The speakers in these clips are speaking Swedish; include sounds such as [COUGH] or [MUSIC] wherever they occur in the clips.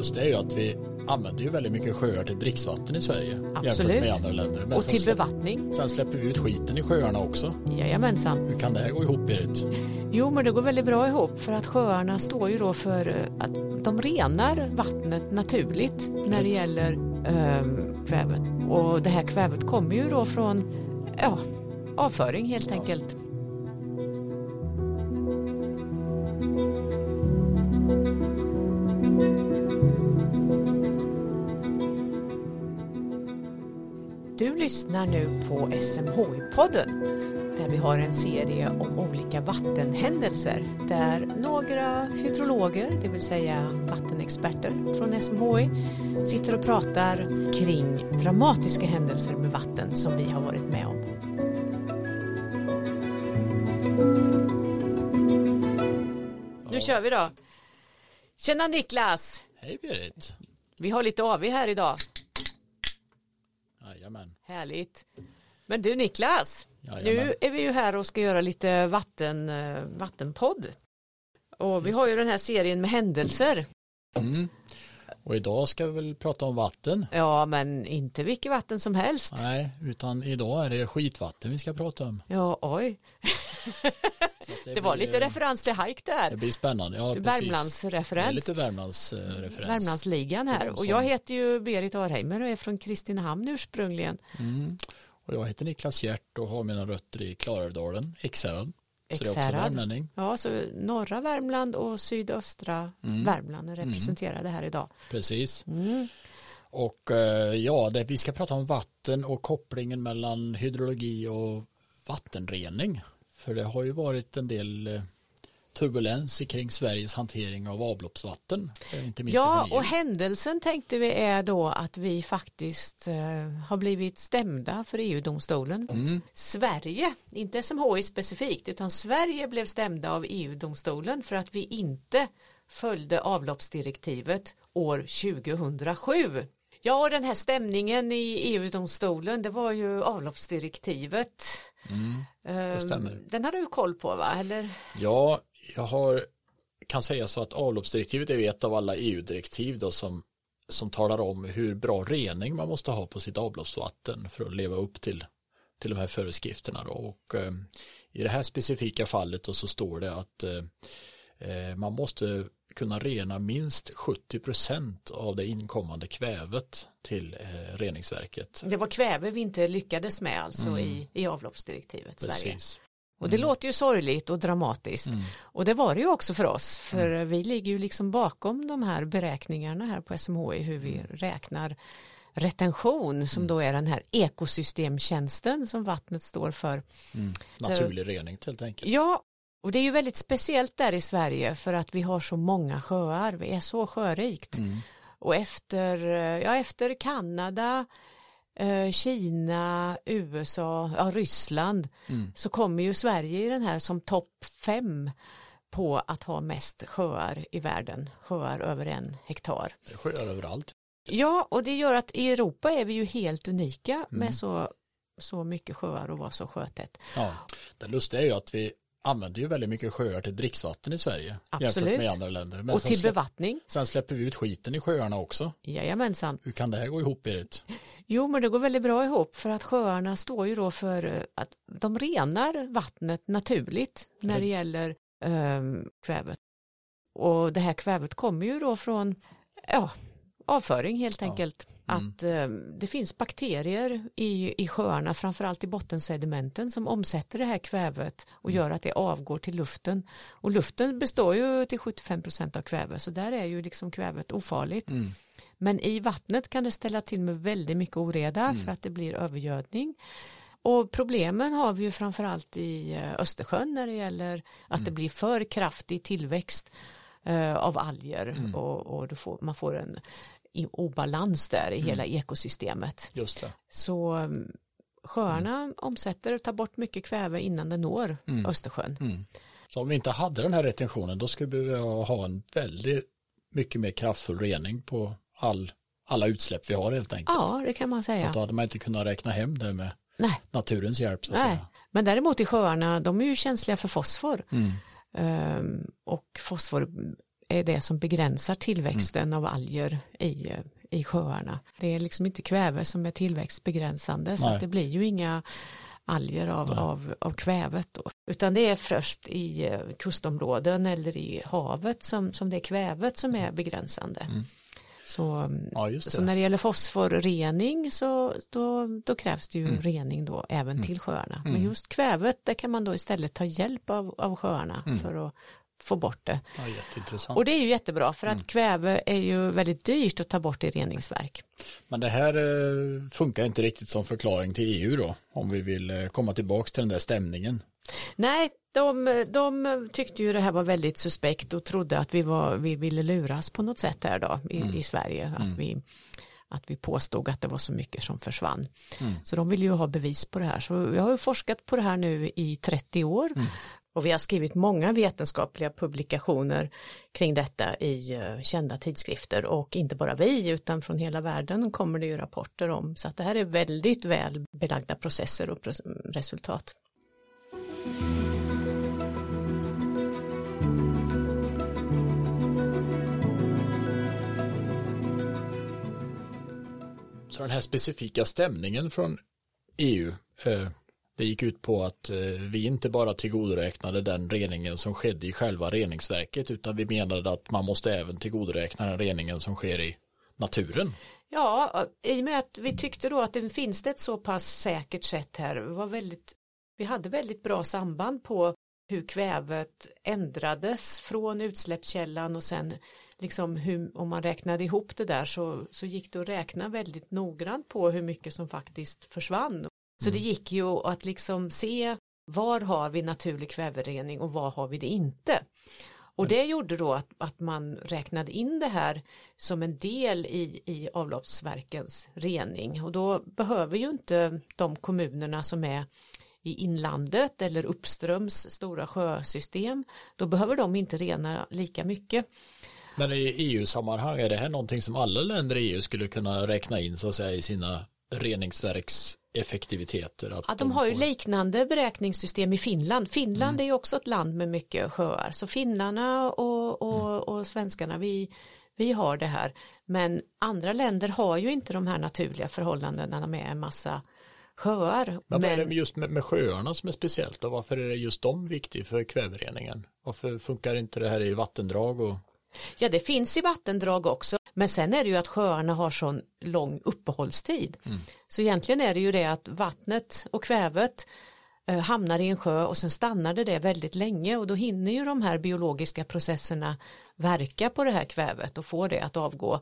lustiga är ju att vi använder ju väldigt mycket sjöar till dricksvatten i Sverige jämfört Absolut. med andra länder. Men Och till släpp- bevattning. Sen släpper vi ut skiten i sjöarna också. Jajamensan. Hur kan det här gå ihop Berit? Jo, men det går väldigt bra ihop för att sjöarna står ju då för eh, att de renar vattnet naturligt när det gäller ehm, kvävet. Och det här kvävet kommer ju då från ja, avföring helt enkelt. Lyssnar nu på SMHI-podden där vi har en serie om olika vattenhändelser där några hydrologer, det vill säga vattenexperter från SMHI, sitter och pratar kring dramatiska händelser med vatten som vi har varit med om. Nu kör vi då. Tjena Niklas! Hej Berit! Vi har lite AV här idag. Jajamän. Härligt. Men du Niklas, Jajamän. nu är vi ju här och ska göra lite vatten, eh, vattenpodd. Och vi har ju den här serien med händelser. Mm. Och idag ska vi väl prata om vatten. Ja, men inte vilket vatten som helst. Nej, utan idag är det skitvatten vi ska prata om. Ja, oj. [LAUGHS] Att Det var blir, lite referens till hike där. Det blir spännande. Ja. Värmlandsreferens. Det är lite Värmlands eh, referens. Värmlandsligan här. Och jag heter ju Berit Arheimer och är från Kristinehamn ursprungligen. Mm. Och jag heter Niklas Hjärt och har mina rötter i Klarälvdalen, Ekshärad. Så det är också Ekshärad. värmlänning. Ja, så norra Värmland och sydöstra Mm. Värmland är representerade här idag. Precis. Mm. Och eh, ja, det, vi ska prata om vatten och kopplingen mellan hydrologi och vattenrening. För det har ju varit en del eh, turbulens kring Sveriges hantering av avloppsvatten. eh, Inte minst Ja, och händelsen tänkte vi är då att vi faktiskt eh, har blivit stämda för EU-domstolen. Mm. Sverige, inte SMHI specifikt, utan Sverige blev stämda av EU-domstolen för att vi inte följde avloppsdirektivet år 2007. Ja, den här stämningen i EU-domstolen, det var ju avloppsdirektivet. Mm. Ehm, stämmer. Den har du koll på va? Eller? Ja, jag har, kan säga så att avloppsdirektivet är ett av alla EU-direktiv då som, som talar om hur bra rening man måste ha på sitt avloppsvatten för att leva upp till, till de här föreskrifterna då. Och eh, i det här specifika fallet då så står det att eh, eh, man måste kunna rena minst 70% av det inkommande kvävet till eh, reningsverket. Det var kväve vi inte lyckades med alltså i, i avloppsdirektivet Sverige. Mm. Precis. Och det låter ju sorgligt och dramatiskt. Mm. Och det var det ju också för oss, för vi ligger ju liksom bakom de här beräkningarna här på SMHI, hur vi Mm. räknar retention som då är den här ekosystemtjänsten som vattnet står för. Mm. Naturlig rening helt enkelt. Ja, och det är ju väldigt speciellt där i Sverige för att vi har så många sjöar, vi är så sjörikt. Mm. Och efter, eh, ja, efter Kanada, eh, Kina, USA, ja, Ryssland Mm. så kommer ju Sverige i den här som topp fem på att ha mest sjöar i världen, sjöar över en hektar. Sjöar överallt. Ja, och det gör att i Europa är vi ju helt unika Mm. med så, så mycket sjöar och vara så sjötätt. Ja, det lustiga är ju att vi använder ju väldigt mycket sjöar till dricksvatten i Sverige Absolut. jämfört med andra länder. Men och till släpp, bevattning, sen släpper vi ut skiten i sjöarna också. jajamensan. Hur kan det här gå ihop Berit? Jo, men det går väldigt bra ihop för att sjöarna står ju då för eh, att de renar vattnet naturligt när det gäller ehm, kvävet. Och det här kvävet kommer ju då från ja, avföring helt Ja. enkelt. Mm. Att ehm, det finns bakterier i, i sjöarna, framförallt i bottensedimenten som omsätter det här kvävet och gör att det avgår till luften. Och luften består ju till 75% av kväve så där är ju liksom kvävet ofarligt. Mm. Men i vattnet kan det ställa till med väldigt mycket oreda för att det blir övergödning. Och problemen har vi ju framförallt i eh, Östersjön när det gäller att det blir för kraftig tillväxt eh, av alger och, och du får, man får en i- obalans där i hela ekosystemet. Just det. Så mm, sjöarna omsätter och tar bort mycket kväve innan det når Mm. Östersjön. Mm. Så om vi inte hade den här retentionen då skulle vi ha en väldigt mycket mer kraftfull rening på all, alla utsläpp vi har helt enkelt. Ja, det kan man säga. Då hade man inte kunnat räkna hem det med Nej. naturens hjälp. Så att Nej, säga. men däremot i sjöarna, de är ju känsliga för fosfor. Mm. Ehm, och fosfor är det som begränsar tillväxten mm. av alger i, i sjöarna. Det är liksom inte kväve som är tillväxtbegränsande så att det blir ju inga alger av, av, av kvävet då. Utan det är först i eh, kustområden eller i havet som, som det är kvävet som är begränsande. Mm. Så, ja, så när det gäller fosforrening så då, då krävs det ju mm. rening då även mm. till sjöarna. Men mm. just kvävet det kan man då istället ta hjälp av, av sjöarna mm. för att få bort det. Ja, och det är ju jättebra för att mm. kväve är ju väldigt dyrt att ta bort i reningsverk. Men det här eh, funkar inte riktigt som förklaring till EU då om vi vill eh, komma tillbaka till den där stämningen. Nej, de, de tyckte ju det här var väldigt suspekt och trodde att vi, var, vi ville luras på något sätt här då i, mm. i Sverige. Att, mm. vi, att vi påstod att det var så mycket som försvann. Mm. Så de vill ju ha bevis på det här. Så jag har ju forskat på det här nu i 30 år mm. Och vi har skrivit många vetenskapliga publikationer kring detta i eh, kända tidskrifter och inte bara vi utan från hela världen kommer det ju rapporter om så att det här är väldigt väl belagda processer och resultat. Så den här specifika stämningen från EU eh, det gick ut på att eh, vi inte bara tillgodoräknade den reningen som skedde i själva reningsverket utan vi menade att man måste även tillgodoräkna den reningen som sker i naturen. Ja, i och med att vi tyckte då att det finns det ett så pass säkert sätt här. Var väldigt, vi hade väldigt bra samband på hur kvävet ändrades från utsläppskällan och sen liksom hur, om man räknade ihop det där så, så gick det att räkna väldigt noggrant på hur mycket som faktiskt försvann så det mm. gick ju att liksom se var har vi naturlig kväverening och var har vi det inte. Och det gjorde då att, att man räknade in det här som en del i, i avloppsverkens rening och då behöver ju inte de kommunerna som är i inlandet eller uppströms stora sjösystem då behöver de inte rena lika mycket. Men i EU-sammanhang är det här någonting som alla länder i EU skulle kunna räkna in så att säga i sina reningsverkseffektiviteter. Att ja, de, de har får... ju liknande beräkningssystem i Finland. Finland mm. är ju också ett land med mycket sjöar. Så finnarna och, och, mm. och svenskarna, vi, vi har det här. Men andra länder har ju inte de här naturliga förhållandena med en massa sjöar. Men, men... vad är det just med, med sjöarna som är speciellt och varför är det just de viktiga för kvävereningen? Varför funkar inte det här i vattendrag och Ja det finns i vattendrag också men sen är det ju att sjöarna har sån lång uppehållstid. Mm. Så egentligen är det ju det att vattnet och kvävet eh, hamnar i en sjö och sen stannar det där väldigt länge och då hinner ju de här biologiska processerna verka på det här kvävet och få det att avgå.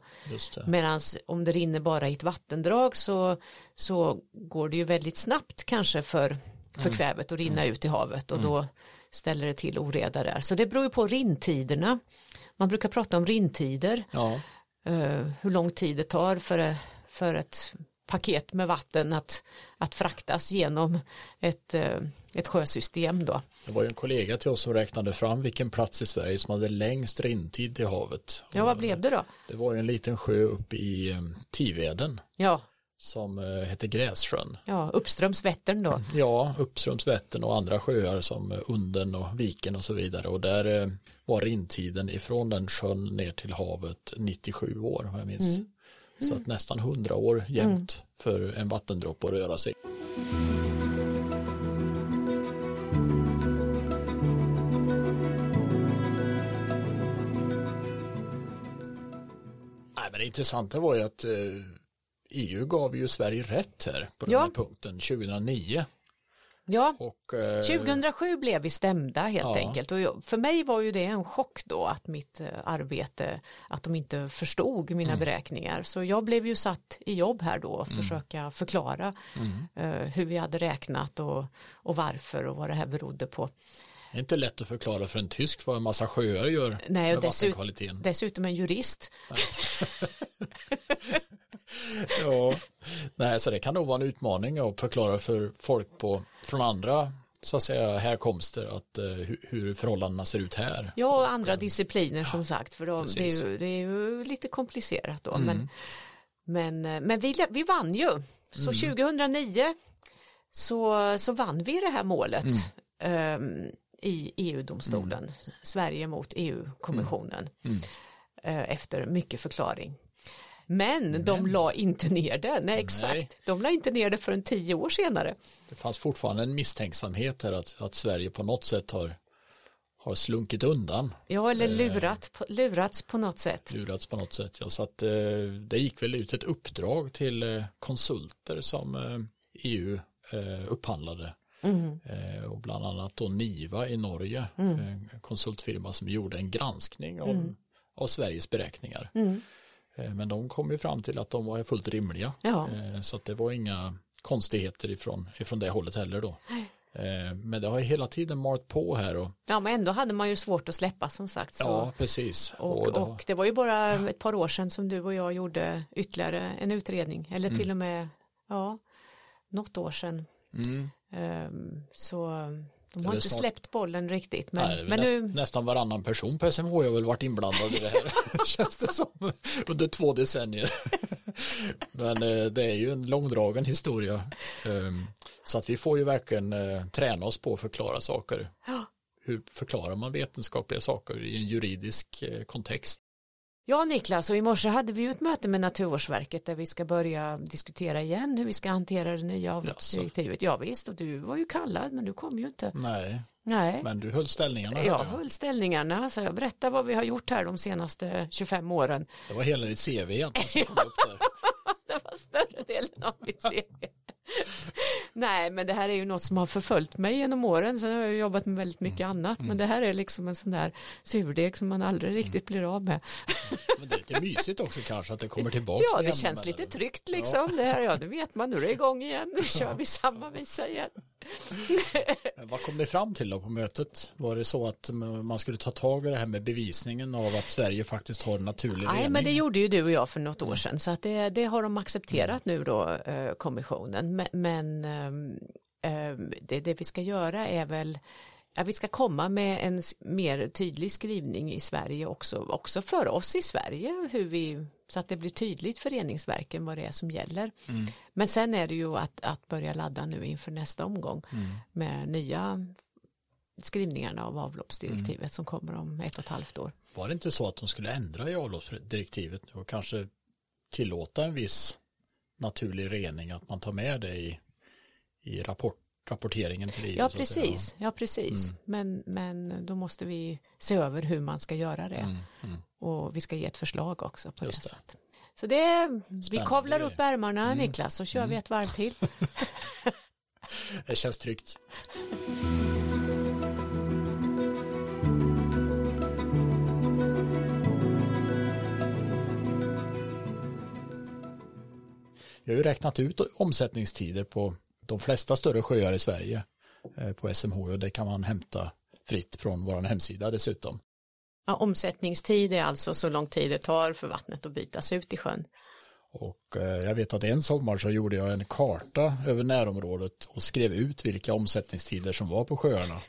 Medan om det rinner bara i ett vattendrag så, så går det ju väldigt snabbt kanske för, för mm. kvävet att rinna mm. ut i havet och mm. då ställer det till oreda där. Så det beror ju på rintiderna. Man brukar prata om rintider. Ja. Uh, hur lång tid det tar för, för ett paket med vatten att, att fraktas genom ett, uh, ett sjösystem då. Det var ju en kollega till oss som räknade fram vilken plats i Sverige som hade längst rintid till havet. Ja, vad blev det då? Det var ju en liten sjö uppe i Tiveden. Ja. Som uh, hette Grässjön. Ja, uppströms Vättern då. [LAUGHS] Ja, uppströms Vättern och andra sjöar som Unden och Viken och så vidare. Och där var rintiden ifrån den sjön ner till havet 97 år vad jag minns. Mm. Så att nästan 100 år jämt mm. för en vattendroppe att röra sig. Nej, men det intressanta var ju att EU gav ju Sverige rätt här på den ja. här punkten 2009. Ja, och, eh, 2007 blev vi stämda helt ja. enkelt och för mig var ju det en chock då att mitt eh, arbete, att de inte förstod mina mm. beräkningar. Så jag blev ju satt i jobb här då och mm. försöka förklara mm. eh, hur vi hade räknat och, och varför och vad det här berodde på. Det är inte lätt att förklara för en tysk vad en massa sjöar gör Nej, med vattenkvaliteten. Dessutom en jurist. [LAUGHS] [LAUGHS] [LAUGHS] ja, nej, så det kan nog vara en utmaning att förklara för folk på, från andra så att säga härkomster att uh, hur förhållandena ser ut här. Ja, och andra discipliner som sagt, för de, det, är ju, det är ju lite komplicerat då. Mm. Men, men, eh, men vi, vi vann ju, så mm. 2009 så, så vann vi det här målet. Mm. Um, i EU-domstolen, Mm. Sverige mot EU-kommissionen, Mm. eh, efter mycket förklaring. Men, de la inte ner det, nej exakt, Nej. de la inte ner det förrän tio år senare. Det fanns fortfarande en misstänksamhet här att, att Sverige på något sätt har, har slunkit undan, Ja, eller Eh. lurat, på- lurats på något sätt. lurats på något sätt. Ja, så att eh, det gick väl ut ett uppdrag till eh, konsulter som eh, EU eh, upphandlade. Mm. Eh, och bland annat då Niva i Norge, Mm. konsultfirma som gjorde en granskning av, av Sveriges beräkningar. Mm. Eh, men de kom ju fram till att de var fullt rimliga. Ja. Eh, så att det var inga konstigheter ifrån, ifrån det hållet heller då. Eh, men det har ju hela tiden malt på här och ja, men ändå hade man ju svårt att släppa som sagt. Så. ja, precis. Och, det och, har- det var ju bara ett par år sedan som du och jag gjorde ytterligare en utredning, eller Mm. till och med, ja, något år sedan. mm. Ehm, så de har inte snart- släppt bollen riktigt. Men, Nej, men näst, nu, nästan varannan person på SMH har väl varit inblandad i det här, [LAUGHS] känns det som, under två decennier. [LAUGHS] Men eh, det är ju en långdragen historia. Ehm, Så att vi får ju verkligen eh, träna oss på att förklara saker. Hur förklarar man vetenskapliga saker i en juridisk eh, kontext? Ja Niklas, och i morse hade vi ju ett möte med Naturvårdsverket där vi ska börja diskutera igen hur vi ska hantera det nya avloppsdirektivet. Ja, visst, och du var ju kallad men du kom ju inte. Nej, Nej. men du höll ställningarna. Jag höll ställningarna, så jag berättar vad vi har gjort här de senaste 25 åren. Det var hela ditt CV egentligen som [LAUGHS] kom upp där. [LAUGHS] Det var större delen av mitt CV. Nej, men det här är ju något som har förföljt mig genom åren. Sen har jag jobbat med väldigt mycket Mm. annat. Men det här är liksom en sån där surdeg som man aldrig riktigt blir av med. Men det är lite mysigt också kanske att det kommer tillbaka. Ja, det känns lite tryggt liksom. Det här, ja, nu vet man, nu är det igång igen. Nu kör vi samma visa igen. Vad kom ni fram till då på mötet? Var det så att man skulle ta tag i det här med bevisningen av att Sverige faktiskt har naturlig Nej, rening? men det gjorde ju du och jag för något år sedan. Så att det, det har de accepterat nu då, eh, kommissionen. Men, men ehm, ehm, det, det vi ska göra är väl Ja, vi ska komma med en mer tydlig skrivning i Sverige också, också för oss i Sverige, hur vi, så att det blir tydligt för reningsverken vad det är som gäller. Mm. Men sen är det ju att, att börja ladda nu inför nästa omgång Mm. med nya skrivningarna av avloppsdirektivet som kommer om ett och ett halvt år. Var det inte så att de skulle ändra i avloppsdirektivet nu och kanske tillåta en viss naturlig rening, att man tar med det i, i rapport, rapporteringen till EU? Ja, säga? precis. Ja, precis. Men, men då måste vi se över hur man ska göra det. Mm, mm. Och vi ska ge ett förslag också på Just det sättet. Så det, vi Spännande kavlar upp ärmarna Mm. Niklas så kör vi ett varv till. [LAUGHS] [LAUGHS] Det känns tryggt. Vi har ju räknat ut omsättningstider på de flesta större sjöar i Sverige eh, på SMH och det kan man hämta fritt från vår hemsida dessutom. Ja, omsättningstid är alltså så lång tid det tar för vattnet att bytas ut i sjön. Och eh, jag vet att en sommar så gjorde jag en karta över närområdet och skrev ut vilka omsättningstider som var på sjöarna.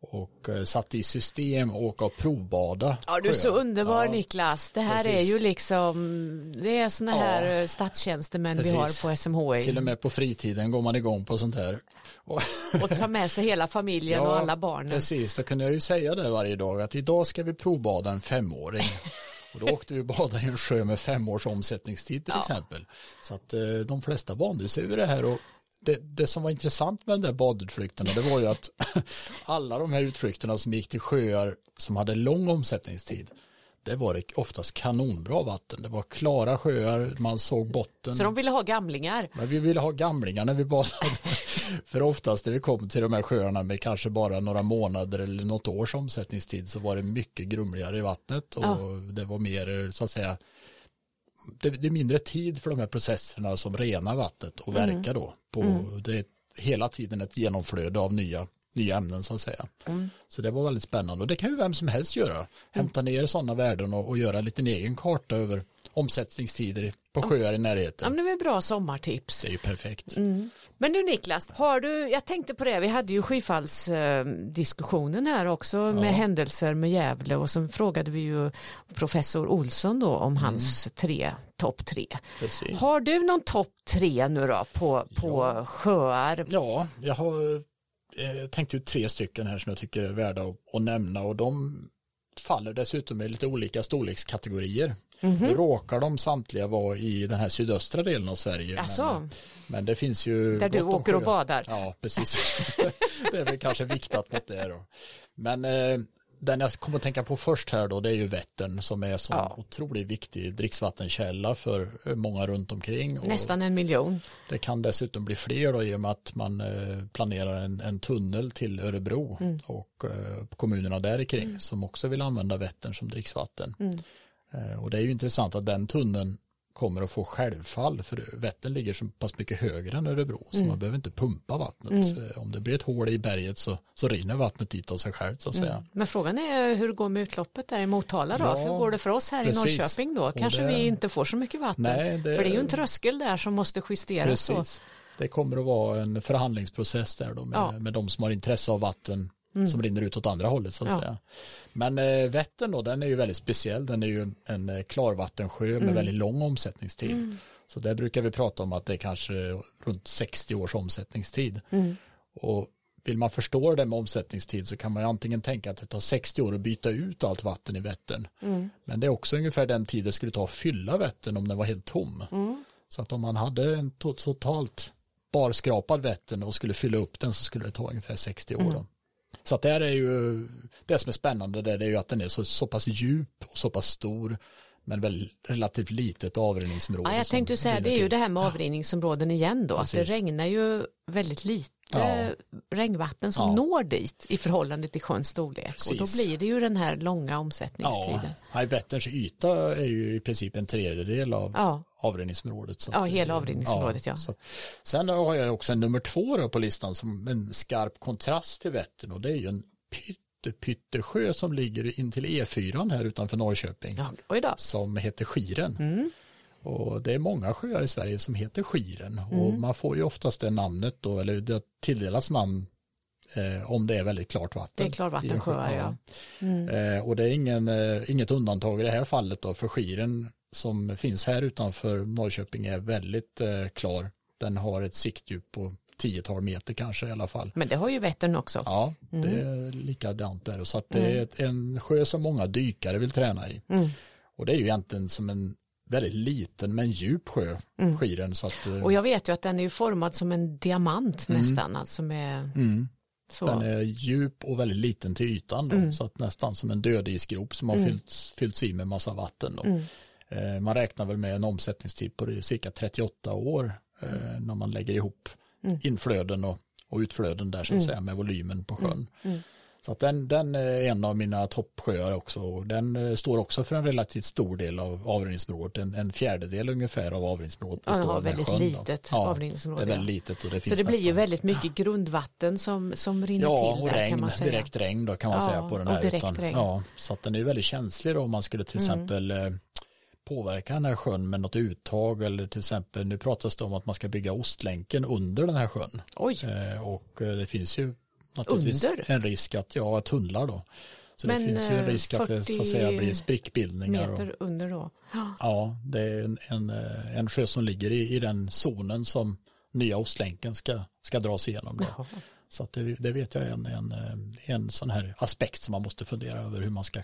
Och eh, satte i system och åka och provbada. Ja, du är så underbar Ja, Niklas. Det här är precis. ju liksom, det är såna Ja. här eh, statstjänstemän vi Precis. har på SMHI. Till och med på fritiden går man igång på sånt här. Och, [LAUGHS] Och ta med sig hela familjen och alla barnen. Precis, då kunde jag ju säga det varje dag att idag ska vi provbada en femåring. [LAUGHS] Och då åkte vi och badade i en sjö med fem års omsättningstid till Ja. exempel. Så att eh, de flesta vande sig vid det här och det, det som var intressant med den där badutflykterna det var ju att [LAUGHS] alla de här utflykterna som gick till sjöar som hade lång omsättningstid det var det oftast kanonbra vatten. Det var klara sjöar, man såg botten. Så de ville ha gamlingar. Men vi ville ha gamlingar när vi badade. [LAUGHS] För oftast när vi kom till de här sjöarna med kanske bara några månader eller något års omsättningstid så var det mycket grumligare i vattnet och Ja. det var mer så att säga det, det är mindre tid för de här processerna som renar vattnet och Mm. verkar då. På, Det är hela tiden ett genomflöde av nya, nya ämnen så att säga. Mm. Så det var väldigt spännande och det kan ju vem som helst göra. Hämta ner sådana värden och, och göra en liten egen karta över omsättningstider på sjöar i Ja, närheten. men det är bra sommartips. Det är ju perfekt. Men du Niklas, har du, jag tänkte på det, vi hade ju skyfallsdiskussionen här också med händelser med Gävle och så frågade vi ju professor Olsson då om hans tre, topp tre. Precis. Har du någon topp tre nu då på, på sjöar? Ja, jag har eh, tänkte ut tre stycken här som jag tycker är värda att, att nämna och de faller dessutom i lite olika storlekskategorier. Mm -hmm. Råkar de samtliga vara i den här sydöstra delen av Sverige. Men, men, det finns ju... Där du åker och badar. Ja, precis. [LAUGHS] det är väl kanske viktat mot det då. Men eh, den jag kommer att tänka på först här då det är ju Vättern som är så ja. otroligt viktig dricksvattenkälla för många runt omkring. Nästan en miljon. Det kan dessutom bli fler då i och med att man eh, planerar en, en tunnel till Örebro mm. och eh, kommunerna där kring mm. som också vill använda Vättern som dricksvatten. Mm. Eh, och det är ju intressant att den tunneln kommer att få självfall för Vättern ligger så pass mycket högre än Örebro så mm. man behöver inte pumpa vattnet. Mm. Om det blir ett hål i berget så, så rinner vattnet dit av sig självt så att säga. Mm. Men frågan är hur det går med utloppet där i Motala då? Ja, hur går det för oss här precis. i Norrköping då? Kanske det... vi inte får så mycket vatten. Nej, det... För det är ju en tröskel där som måste justeras. Precis. Det kommer att vara en förhandlingsprocess där då med, ja. med de som har intresse av vatten mm. som rinner ut åt andra hållet så att ja. säga. Men eh, Vättern då, den är ju väldigt speciell. Den är ju en eh, klarvattensjö med mm. väldigt lång omsättningstid. Mm. Så där brukar vi prata om att det är kanske runt 60 års omsättningstid. Mm. Och vill man förstå det med omsättningstid så kan man ju antingen tänka att det tar 60 år att byta ut allt vatten i Vättern. Mm. Men det är också ungefär den tid det skulle ta att fylla Vättern om den var helt tom. Mm. Så att om man hade en totalt barskrapad Vättern och skulle fylla upp den så skulle det ta ungefär 60 år. Mm. Så att det är ju, det som är spännande det är ju att den är så, så pass djup och så pass stor men väl relativt litet avrinningsområde. Ja, jag tänkte säga det är ju det här med avrinningsområden igen då, Precis. att det regnar ju väldigt lite ja. regnvatten som ja. når dit i förhållande till sjöns storlek Precis. och då blir det ju den här långa omsättningstiden. Ja, Vätterns yta är ju i princip en tredjedel av ja. avrinningsområdet. Så ja, hela avrinningsområdet ja. Så. Sen har jag också en nummer två då på listan som en skarp kontrast till Vättern och det är ju en pytt pyttesjö som ligger in till E4 här utanför Norrköping. Ja, som heter Skiren. Mm. Och det är många sjöar i Sverige som heter Skiren mm. och man får ju oftast det namnet då, eller det tilldelas namn eh, om det är väldigt klart vatten. Det är klarvattensjöar, ja. Mm. Eh, och det är ingen, eh, inget undantag i det här fallet då, för Skiren som finns här utanför Norrköping är väldigt eh, klar. Den har ett siktdjup på tiotal meter kanske i alla fall. Men det har ju Vättern också. Ja, mm. det är likadant där. Så att det mm. är en sjö som många dykare vill träna i. Mm. Och det är ju egentligen som en väldigt liten men djup sjö, mm. skiren. Så att, och jag vet ju att den är formad som en diamant mm. nästan, alltså med mm. Så. Den är djup och väldigt liten till ytan då, mm. så att nästan som en dödisgrop som har mm. fyllts, fyllts i med massa vatten. Då. Mm. Eh, man räknar väl med en omsättningstid på cirka 38 år eh, när man lägger ihop mm. inflöden och, och utflöden där så att mm. säga med volymen på sjön. Så att den, den är en av mina toppsjöar också och den eh, står också för en relativt stor del av avrinningsområdet, en, en fjärdedel ungefär av avrinningsområdet. Ja, den har väldigt sjön, litet ja, avrinningsområde. Det är väldigt litet och det finns Så det blir ju väldigt mycket grundvatten som, som rinner ja, till. Ja, och regn, direkt regn då kan man ja, säga på den här. direkt utan, regn. Ja, så att den är väldigt känslig då om man skulle till mm. exempel eh, påverka den här sjön med något uttag eller till exempel nu pratas det om att man ska bygga Ostlänken under den här sjön. Oj. Eh, och det finns ju naturligtvis under? en risk att, ja, tunnlar då. Så Men, det finns ju en risk att det så att säga blir sprickbildningar. meter och, under då? Ja, det är en, en, eh, en sjö som ligger i, i den zonen som nya Ostlänken ska, ska dras igenom. Då. Så att det, det, vet jag är en, en, en sån här aspekt som man måste fundera över hur man ska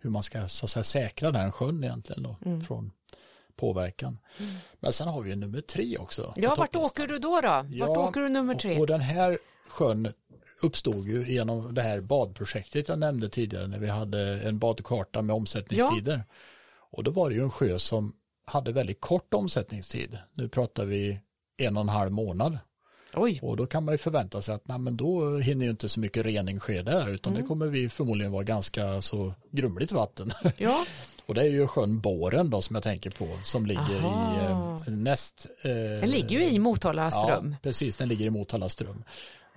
hur man ska så att säga, säkra den sjön egentligen då, mm. från påverkan. Mm. Men sen har vi nummer tre också. Ja, vart åker du då? då? Vart ja, åker du nummer tre? Och, och den här sjön uppstod ju genom det här badprojektet jag nämnde tidigare när vi hade en badkarta med omsättningstider. Ja. Och då var det ju en sjö som hade väldigt kort omsättningstid. Nu pratar vi en och en halv månad. Oj. Och då kan man ju förvänta sig att nej, men då hinner ju inte så mycket rening ske där utan mm. det kommer vi förmodligen vara ganska så grumligt vatten. [LAUGHS] Ja. och det är ju sjön Båren då som jag tänker på som ligger Aha. i eh, näst. Eh, den ligger ju i Motala ström. Ja, precis, den ligger i Motala ström.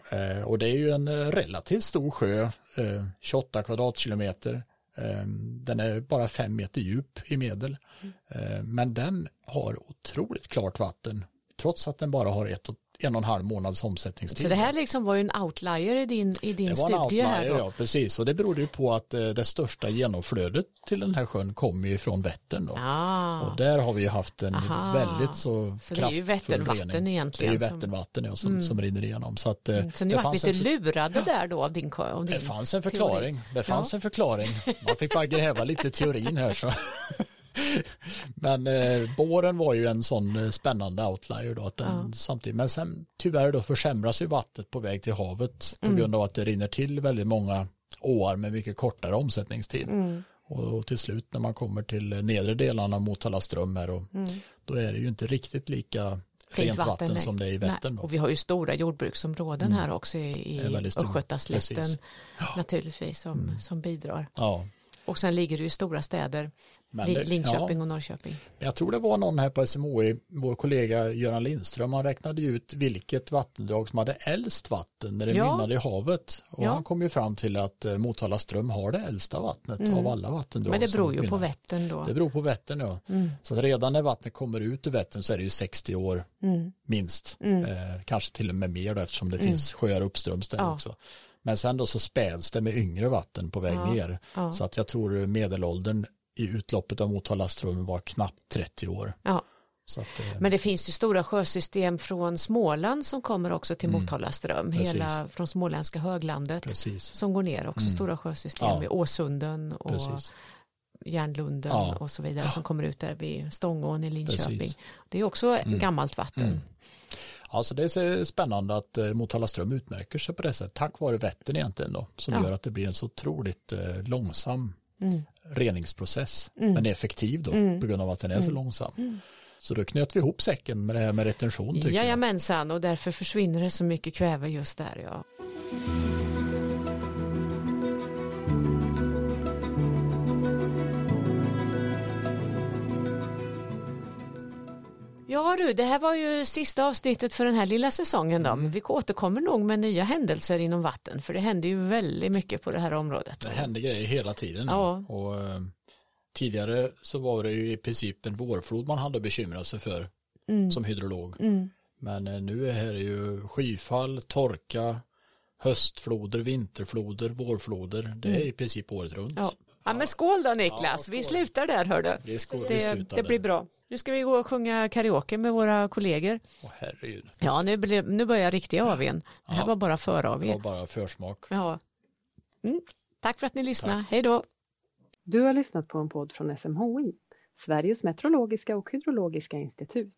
Eh, och det är ju en eh, relativt stor sjö, eh, 28 kvadratkilometer. Eh, den är bara fem meter djup i medel. Mm. Men den har otroligt klart vatten trots att den bara har ett och en och en halv månads omsättningstid. Så det här liksom var ju en outlier i din, i din det var en studie outlier, här då? Ja, precis. Och det berodde ju på att eh, det största genomflödet till den här sjön kommer ju från Vättern. Då. Ah. Och där har vi ju haft en Aha. väldigt så, Så det är ju kraftfull Vätternvatten rening. egentligen Det är ju som- Vätternvatten ja, som, som rinner igenom. Så, att, eh, Så ni fanns lite för- lurade där då av din, av din Det fanns en teori. förklaring. Det fanns Ja. en förklaring. Man fick bara gräva lite teorin här. Så. [LAUGHS] Men eh, båren var ju en sån eh, spännande outlier då. Att den, samtidigt, men sen tyvärr då försämras ju vattnet på väg till havet på Mm. grund av att det rinner till väldigt många åar med mycket kortare omsättningstid. Mm. Och, till slut när man kommer till nedre delarna av Motala ström här och då är det ju inte riktigt lika Mm. Rent vatten, vatten, som det är i Vättern. Och vi har ju stora jordbruksområden här också i, Östgötaslätten naturligtvis som, Mm. som bidrar. Ja. Och sen ligger det ju stora städer, det- Linköping ja. och Norrköping. Jag tror det var någon här på SMHI, vår kollega Göran Lindström, han räknade ut vilket vattendrag som hade äldst vatten när det Ja. mynnade i havet. Och Ja. han kom ju fram till att eh, Motala ström har det äldsta vattnet Mm. av alla vattendrag. Men det beror ju på. Vättern då. Det beror på Vättern ja. Mm. Så att redan när vattnet kommer ut ur Vättern så är det ju 60 år Mm. minst. Mm. Eh, kanske till och med mer då, eftersom det finns sjöar uppströms där också. Men sen då så späds det med yngre vatten på väg Ja. ner. Ja. Så att jag tror medelåldern i utloppet av Motala ström var knappt 30 år. Ja. Att, eh, Men det finns ju stora sjösystem från Småland som kommer också till Mm. Motala ström, hela från småländska höglandet precis. som går ner också, Mm. stora sjösystem Ja. i Åsunden och precis. Järnlunden Ja. och så vidare som kommer ut där vid Stångån i Linköping. Precis. Det är också Mm. gammalt vatten. Mm. Alltså det är så spännande att eh, Motala ström utmärker sig på det sättet, tack vare Vättern egentligen då, som Ja. gör att det blir en så otroligt eh, långsam Mm. reningsprocess, Mm. men effektiv då, Mm. på grund av att den är så Mm. långsam. Så då knöt vi ihop säcken med det här med retention. Jajamensan och därför försvinner det så mycket kväve just där. Ja. Ja du, det här var ju sista avsnittet för den här lilla säsongen då, men vi återkommer nog med nya händelser inom vatten, för det händer ju väldigt mycket på det här området. Det händer grejer hela tiden. Ja. Och, eh, tidigare så var det ju i princip en vårflod man hade bekymrat sig för Mm. som hydrolog. Mm. Men eh, nu är det ju skyfall, torka, höstfloder, vinterfloder, vårfloder. Det är i princip året runt. Mm. Ja. Ja, men skål då Niklas, Ja, skål. vi slutar där hör du. Det, skål, Det, det blir bra. Nu ska vi gå och sjunga karaoke med våra kollegor. Åh, herregud. Ja, nu, blir, nu börjar riktiga AWn. Det här Ja. var bara Det för-AW. var bara försmak. Ja. Mm. Tack för att ni lyssnade. Hej då. Du har lyssnat på en podd från SMHI, Sveriges meteorologiska och hydrologiska institut.